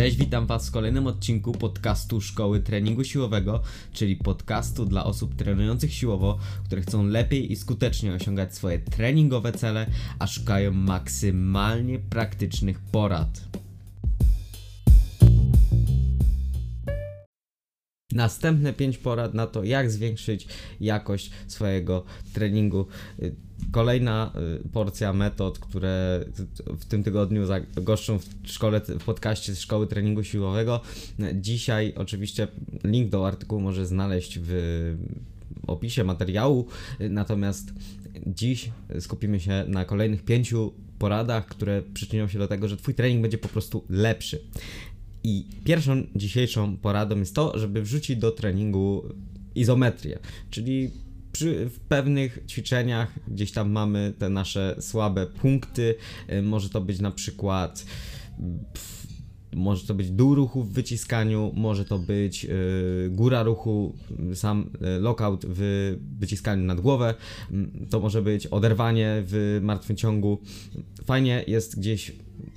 Cześć, witam Was w kolejnym odcinku podcastu Szkoły Treningu Siłowego, czyli podcastu dla osób trenujących siłowo, które chcą lepiej i skutecznie osiągać swoje treningowe cele, a szukają maksymalnie praktycznych porad. Następne 5 porad na to, jak zwiększyć jakość swojego treningu. Kolejna y, porcja metod, które w tym tygodniu goszczą w szkole, w podcaście z Szkoły Treningu Siłowego. Dzisiaj oczywiście link do artykułu może znaleźć w opisie materiału, natomiast dziś skupimy się na kolejnych pięciu poradach, które przyczynią się do tego, że Twój trening będzie po prostu lepszy. I pierwszą dzisiejszą poradą jest to, żeby wrzucić do treningu izometrię, czyli w pewnych ćwiczeniach gdzieś tam mamy te nasze słabe punkty. Y, może to być na przykład. Może to być dół ruchu w wyciskaniu, może to być yy, góra ruchu, sam yy, lockout w wyciskaniu nad głowę, yy, to może być oderwanie w martwym ciągu. Fajnie jest gdzieś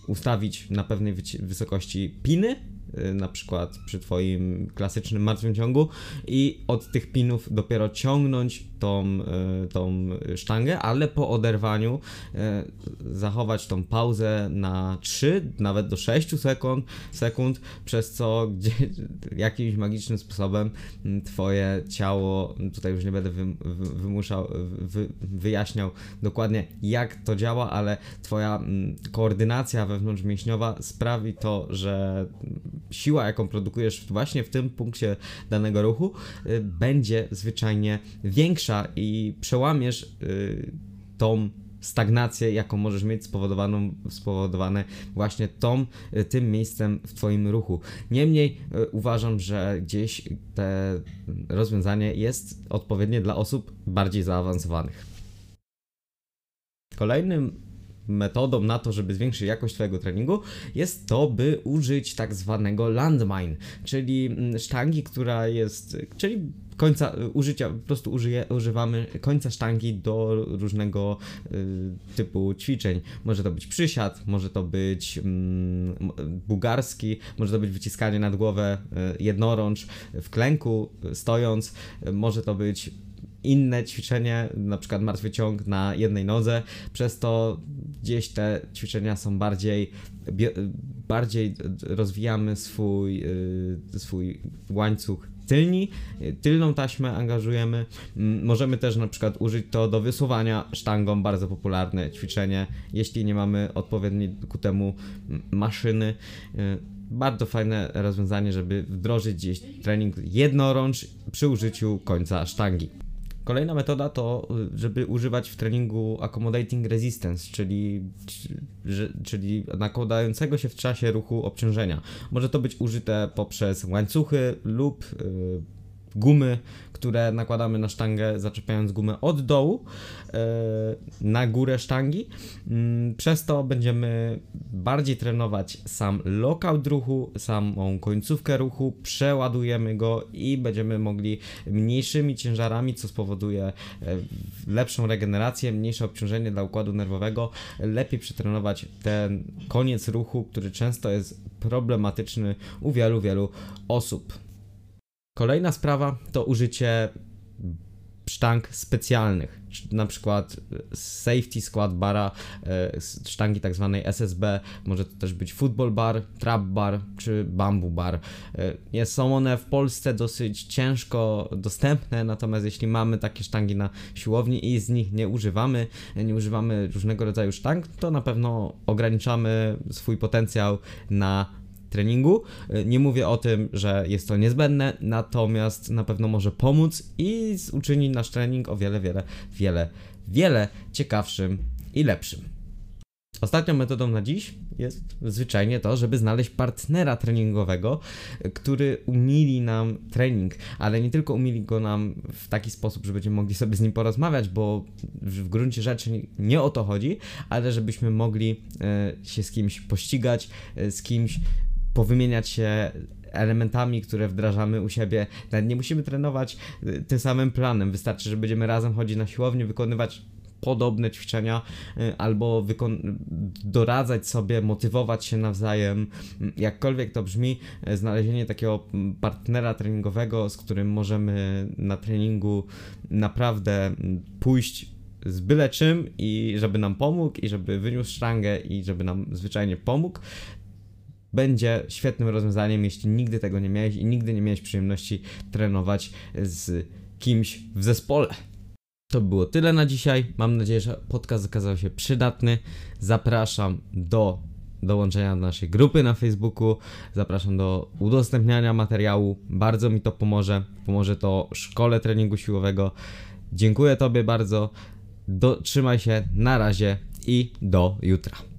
ustawić na pewnej wysokości piny, Y, na przykład przy Twoim klasycznym martwym ciągu i od tych pinów dopiero ciągnąć tą, y, tą sztangę, ale po oderwaniu y, zachować tą pauzę na 3, nawet do 6 sekund, sekund przez co gdzie, jakimś magicznym sposobem mm, Twoje ciało, tutaj już nie będę wy, wy, wymuszał, wy, wyjaśniał dokładnie jak to działa, ale Twoja mm, koordynacja wewnątrzmięśniowa sprawi to, że siła, jaką produkujesz właśnie w tym punkcie danego ruchu, y, będzie zwyczajnie większa i przełamiesz y, tą stagnację, jaką możesz mieć spowodowaną, spowodowane właśnie tą, y, tym miejscem w Twoim ruchu. Niemniej uważam, że gdzieś to rozwiązanie jest odpowiednie dla osób bardziej zaawansowanych. Kolejnym metodą na to, żeby zwiększyć jakość Twojego treningu, jest to, by użyć tak zwanego landmine, czyli mm, sztangi, która jest, czyli końca użycia, po prostu użyje, używamy końca sztangi do różnego y, typu ćwiczeń. Może to być przysiad, może to być mm, może to być wyciskanie nad głowę y, jednorącz w klęku, stojąc, y, może to być inne ćwiczenie, na przykład martwy ciąg na jednej nodze, przez to gdzieś te ćwiczenia są bardziej bardziej rozwijamy swój, y, swój łańcuch tylni, tylną taśmę angażujemy. Mm, możemy też na przykład użyć to do wysuwania sztangą, bardzo popularne ćwiczenie, jeśli nie mamy odpowiedniej ku temu maszyny. Y, bardzo fajne rozwiązanie, żeby wdrożyć gdzieś trening jednorącz przy użyciu końca sztangi. Kolejna metoda to, żeby używać w treningu accommodating resistance, czyli, czyli nakładającego się w czasie ruchu obciążenia. Może to być użyte poprzez łańcuchy lub y, gumy, które nakładamy na sztangę, zaczepiając gumę od dołu e, na górę sztangi. Mm, przez to będziemy bardziej trenować sam lockout ruchu, samą końcówkę ruchu, przeładujemy go i będziemy mogli mniejszymi ciężarami, co spowoduje e, lepszą regenerację, mniejsze obciążenie dla układu nerwowego, lepiej przetrenować ten koniec ruchu, który często jest problematyczny u wielu, wielu osób. Kolejna sprawa to użycie sztang specjalnych, na przykład safety squad bara, e, sztangi tak zwanej SSB, może to też być football bar, trap bar czy bamboo bar. E, są one w Polsce dosyć ciężko dostępne, natomiast jeśli mamy takie sztangi na siłowni i z nich nie używamy, nie używamy różnego rodzaju sztang, to na pewno ograniczamy swój potencjał na treningu. E, nie mówię o tym, że jest to niezbędne, natomiast na pewno może pomóc i uczynić nasz trening o wiele, wiele, wiele, wiele ciekawszym i lepszym. Ostatnią metodą na dziś jest zwyczajnie to, żeby znaleźć partnera treningowego, który umili nam trening, ale nie tylko umili go nam w taki sposób, że będziemy mogli sobie z nim porozmawiać, bo w gruncie rzeczy nie o to chodzi, ale żebyśmy mogli e, się z kimś pościgać, e, z kimś powymieniać się elementami, które wdrażamy u siebie. Nawet nie musimy trenować y, tym samym planem, wystarczy, że będziemy razem chodzić na siłownię, wykonywać podobne ćwiczenia, y, albo doradzać sobie, motywować się nawzajem. Mm, Jakkolwiek to brzmi, y, znalezienie takiego mm, partnera treningowego, z którym możemy na treningu naprawdę mm, pójść z byle czym i żeby nam pomógł i żeby wyniósł sztangę i żeby nam zwyczajnie pomógł, będzie świetnym rozwiązaniem, jeśli nigdy tego nie miałeś i nigdy nie miałeś przyjemności trenować z kimś w zespole. To było tyle na dzisiaj. Mam nadzieję, że podcast okazał się przydatny. Zapraszam do dołączenia do naszej grupy na Facebooku. Zapraszam do udostępniania materiału. Bardzo mi to pomoże. Pomoże to szkole treningu siłowego. Dziękuję Tobie bardzo. Do, trzymaj się, na razie i do jutra.